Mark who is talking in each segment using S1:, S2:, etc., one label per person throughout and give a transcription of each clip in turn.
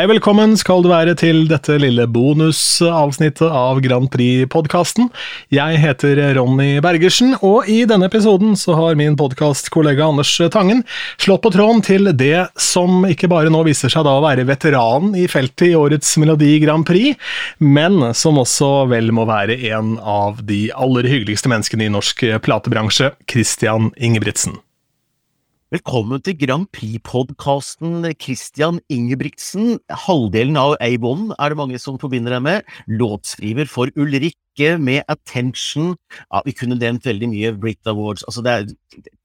S1: Hei, velkommen skal du være til dette lille bonusavsnittet av Grand Prix-podkasten. Jeg heter Ronny Bergersen, og i denne episoden så har min podkastkollega Anders Tangen slått på tråden til det som ikke bare nå viser seg da å være veteranen i feltet i årets Melodi Grand Prix, men som også vel må være en av de aller hyggeligste menneskene i norsk platebransje, Christian Ingebrigtsen.
S2: Velkommen til Grand Prix-podkasten, Christian Ingebrigtsen. Halvdelen av A1 er det mange som forbinder deg med. Låtskriver for Ulrikke med Attention. Ja, vi kunne nevnt veldig mye Brit Awards. Altså, er,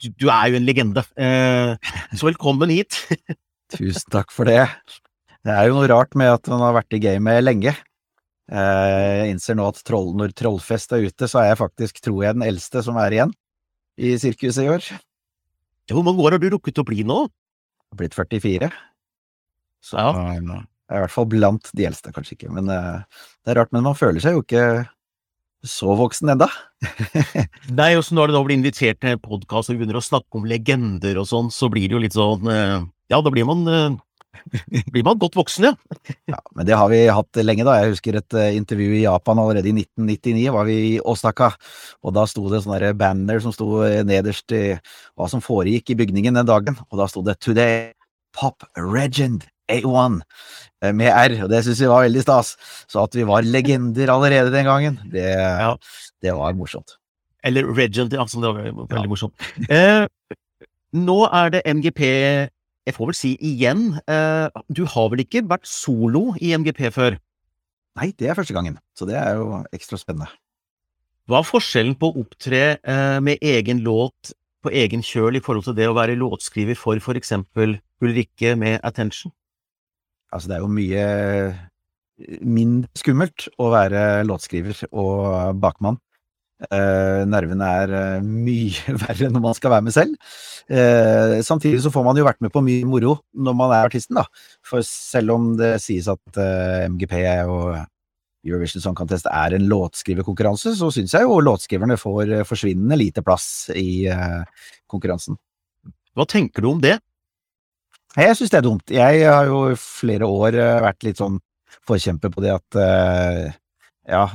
S2: du er jo en legende. Eh, så velkommen hit.
S3: Tusen takk for det. Det er jo noe rart med at man har vært i gamet lenge. Eh, jeg innser nå at troll, når Trollfest er ute, så er jeg faktisk, tror jeg, den eldste som er igjen i sirkuset i år.
S2: Hvor mange år har du rukket å bli nå?
S3: Jeg har blitt 44. Så
S2: ja.
S3: jeg er i hvert fall blant de eldste, kanskje ikke. Men uh, det er rart, men man føler seg jo ikke så voksen enda.
S2: Nei, og så når det da blir invitert til podkast og begynner å snakke om legender og sånn, så blir det jo litt sånn uh, Ja, da blir man blir man godt voksen, ja.
S3: ja. Men det har vi hatt lenge, da. Jeg husker et uh, intervju i Japan allerede i 1999, var vi i Osaka. Og da sto det sånne banner som sto eh, nederst i hva som foregikk i bygningen den dagen. Og da sto det 'Today Pop Regend A1' eh, med R, og det syns vi var veldig stas. Så at vi var legender allerede den gangen, det, ja. det var morsomt.
S2: Eller Regent, ja, som det var veldig ja. morsomt. Eh, nå er det MGP jeg får vel si igjen, eh, du har vel ikke vært solo i MGP før?
S3: Nei, det er første gangen, så det er jo ekstra spennende.
S2: Hva er forskjellen på å opptre eh, med egen låt på egen kjøl i forhold til det å være låtskriver for for eksempel Ulrikke med Attention?
S3: Altså, det er jo mye mindre skummelt å være låtskriver og bakmann nervene er uh, mye verre når man skal være med selv. Uh, samtidig så får man jo vært med på mye moro når man er artisten, da. For selv om det sies at MGP og Eurovision Song Contest er en låtskriverkonkurranse, så syns jeg jo låtskriverne får forsvinnende lite plass i konkurransen.
S2: Hva tenker du om det?
S3: Jeg syns det er dumt. Jeg har jo i flere år vært litt sånn forkjemper på det at ja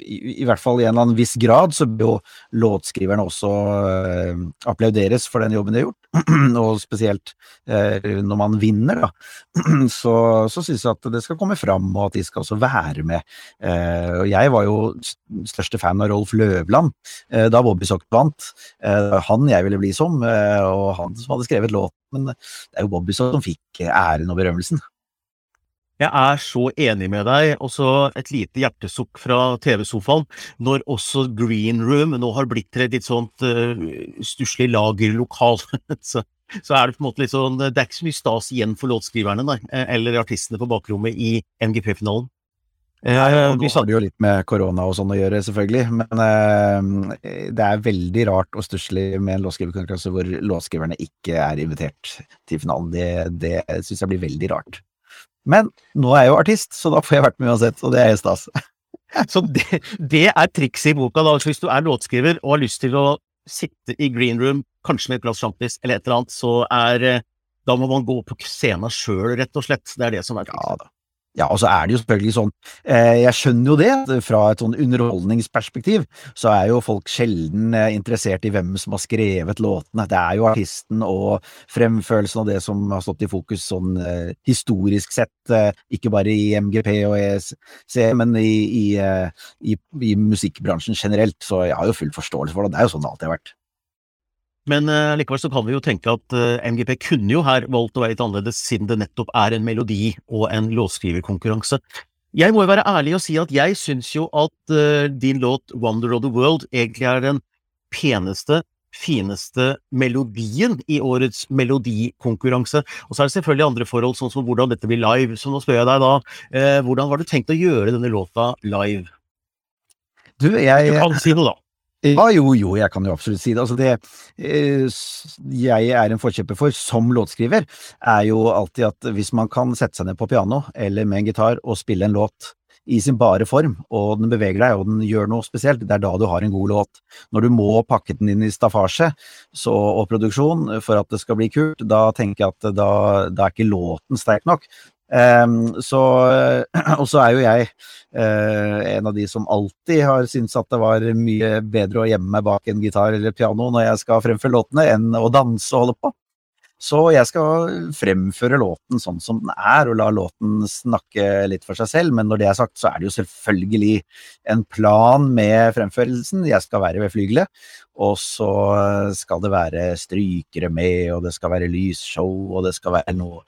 S3: i, hvert fall i en eller annen viss grad, så bør jo låtskriverne også eh, applauderes for den jobben de har gjort. og spesielt eh, når man vinner, da, så, så syns jeg at det skal komme fram, og at de skal også være med. Eh, og jeg var jo største fan av Rolf Løvland da Bobby Sock vant. han jeg ville bli som, og han som hadde skrevet låten. Men det er jo Bobby Sock som fikk æren og berømmelsen.
S2: Jeg er så enig med deg. Og så et lite hjertesukk fra TV-sofaen. Når også Green Room nå har blitt til et litt sånt uh, stusslig lagerlokal, så, så, er det på en måte litt sånn Det er ikke så mye stas igjen for låtskriverne, nei, eh, eller artistene på bakrommet i MGP-finalen.
S3: Ja, vi hadde jo litt med korona og sånn å gjøre, selvfølgelig, men uh, det er veldig rart og stusslig med en låtskriverkonkurranse hvor låtskriverne ikke er invitert til finalen. Det, det syns jeg blir veldig rart. Men nå er jeg jo artist, så da får jeg vært med uansett, og det er stas.
S2: så det, det er trikset i boka, da. Hvis du er låtskriver og har lyst til å sitte i green room, kanskje med et glass sjampis eller et eller annet, så er eh, Da må man gå på scenen sjøl, rett og slett. Det er det som er trikset.
S3: Ja da. Ja, og så er det jo selvfølgelig sånn, eh, jeg skjønner jo det, fra et sånn underholdningsperspektiv, så er jo folk sjelden eh, interessert i hvem som har skrevet låtene. Det er jo artisten og fremførelsen av det som har stått i fokus sånn eh, historisk sett, ikke bare i MGP og ESC, men i, i, i, i musikkbransjen generelt. Så jeg har jo full forståelse for det. Det er jo sånn det alltid har vært.
S2: Men uh, likevel så kan vi jo tenke at uh, eh, MGP kunne jo her valgt å være litt annerledes, siden det nettopp er en melodi og en låtskriverkonkurranse. Jeg må jo være ærlig og si at jeg syns jo at uh, din låt Wonder of the World egentlig er den peneste, fineste melodien i årets melodikonkurranse. Og så er det selvfølgelig andre forhold, sånn som hvordan dette blir live. Så nå spør jeg deg da, hvordan var det tenkt å gjøre denne låta live?
S3: Du, jeg
S2: Du kan si noe, da.
S3: Ja, jo, jo, jeg kan jo absolutt si det. Altså det eh, jeg er en forkjemper for som låtskriver, er jo alltid at hvis man kan sette seg ned på piano eller med en gitar og spille en låt i sin bare form, og den beveger deg og den gjør noe spesielt, det er da du har en god låt. Når du må pakke den inn i staffasje og produksjon for at det skal bli kult, da tenker jeg at da, da er ikke låten sterk nok. Um, så, og så er jo jeg uh, en av de som alltid har syntes at det var mye bedre å gjemme meg bak en gitar eller piano når jeg skal fremføre låtene, enn å danse og holde på. Så jeg skal fremføre låten sånn som den er, og la låten snakke litt for seg selv. Men når det er sagt, så er det jo selvfølgelig en plan med fremførelsen. Jeg skal være ved flygelet, og så skal det være strykere med, og det skal være lysshow, og det skal være noe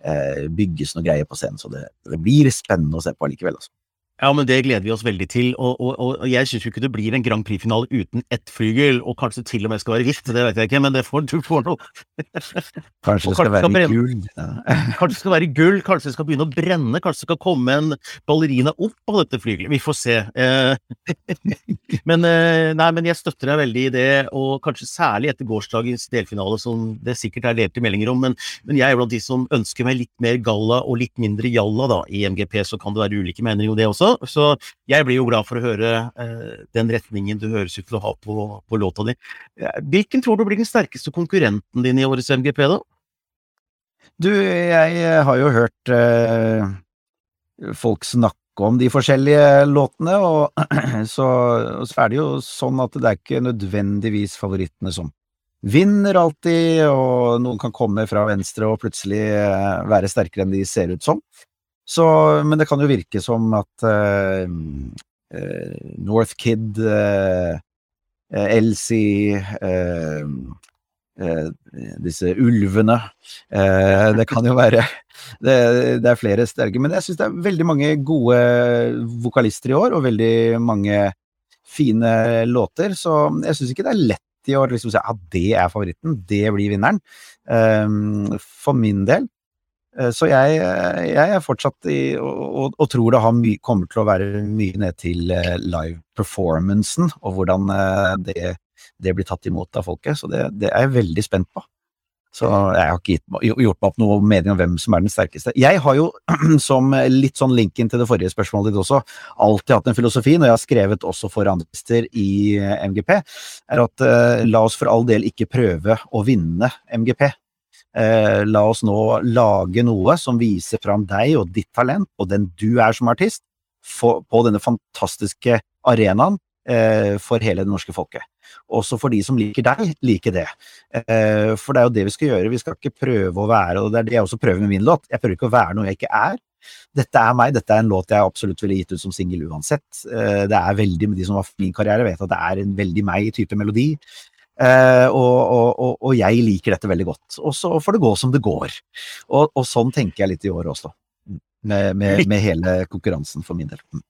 S3: eh, Bygges noe greier på scenen. Så det, det blir spennende å se på allikevel, altså.
S2: Ja, men det gleder vi oss veldig til. Og, og, og jeg syns jo ikke det blir en Grand Prix-finale uten ett flygel, og kanskje til og med skal være hvitt, det vet jeg ikke, men det får du får nå.
S3: Kanskje det skal være
S2: skal
S3: gull. Ja.
S2: Kanskje det skal være gull, kanskje det skal begynne å brenne, kanskje det skal komme en ballerina opp av dette flygelet. Vi får se. Eh, men, eh, nei, men jeg støtter deg veldig i det, og kanskje særlig etter gårsdagens delfinale, som det sikkert er delte meldinger om, men, men jeg er blant de som ønsker meg litt mer galla og litt mindre jalla da, i MGP, så kan det være ulike meninger om det også. Så jeg blir jo glad for å høre eh, den retningen du høres ut til å ha på, på låta di. Hvilken tror du blir den sterkeste konkurrenten din i årets MGP, da?
S3: Du, jeg har jo hørt eh, folk snakke om de forskjellige låtene, og så, og så er det jo sånn at det er ikke nødvendigvis favorittene som vinner alltid, og noen kan komme fra venstre og plutselig eh, være sterkere enn de ser ut som. Så, men det kan jo virke som at uh, uh, North Kid, uh, Elsie disse ulvene Det kan jo være det, det er flere sterke. Men jeg syns det er veldig mange gode vokalister i år, og veldig mange fine låter. Så jeg syns ikke det er lett i år liksom si at det er favoritten, det blir vinneren. For min del. Eh, så jeg, eh, jeg, er fortsatt i, og, og, tror det my, kommer til å være mye ned til eh, live performancen, og hvordan det, det, blir tatt imot av folket. Så det, det, er jeg veldig spent på. Så jeg har ikke gitt, gjort meg opp noe mening om hvem som er den sterkeste. Jeg har jo, som litt sånn linken til det forrige spørsmålet ditt også, alltid hatt en filosofi, når jeg har skrevet også for andrelister i MGP, er at la oss for all del ikke prøve å vinne MGP. Eh, la oss nå lage noe som viser fram deg og ditt talent, og den du er som artist, for, på denne fantastiske arenaen eh, for hele det norske folket. Også for de som liker deg, liker det. Eh, for det er jo det vi skal gjøre. Vi skal ikke prøve å være, og det er det jeg også prøver med min låt. Jeg prøver ikke å være noe jeg ikke er. Dette er meg, dette er en låt jeg absolutt ville gitt ut som singel uansett. Eh, det er veldig, De som har min karriere, vet at det er en veldig meg type melodi. Uh, og, og, og, jeg liker dette veldig godt. Og så får det gå som det går. Og, og sånn tenker jeg litt i år også. Med, med, med hele konkurransen for min del. Mm.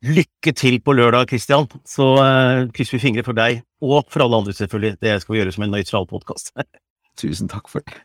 S2: Lykke til på lørdag, Christian. Så eh, krysser vi fingre for deg, og for alle andre, selvfølgelig. Det skal vi gjøre som en nøytral podkast.
S3: Tusen takk for det.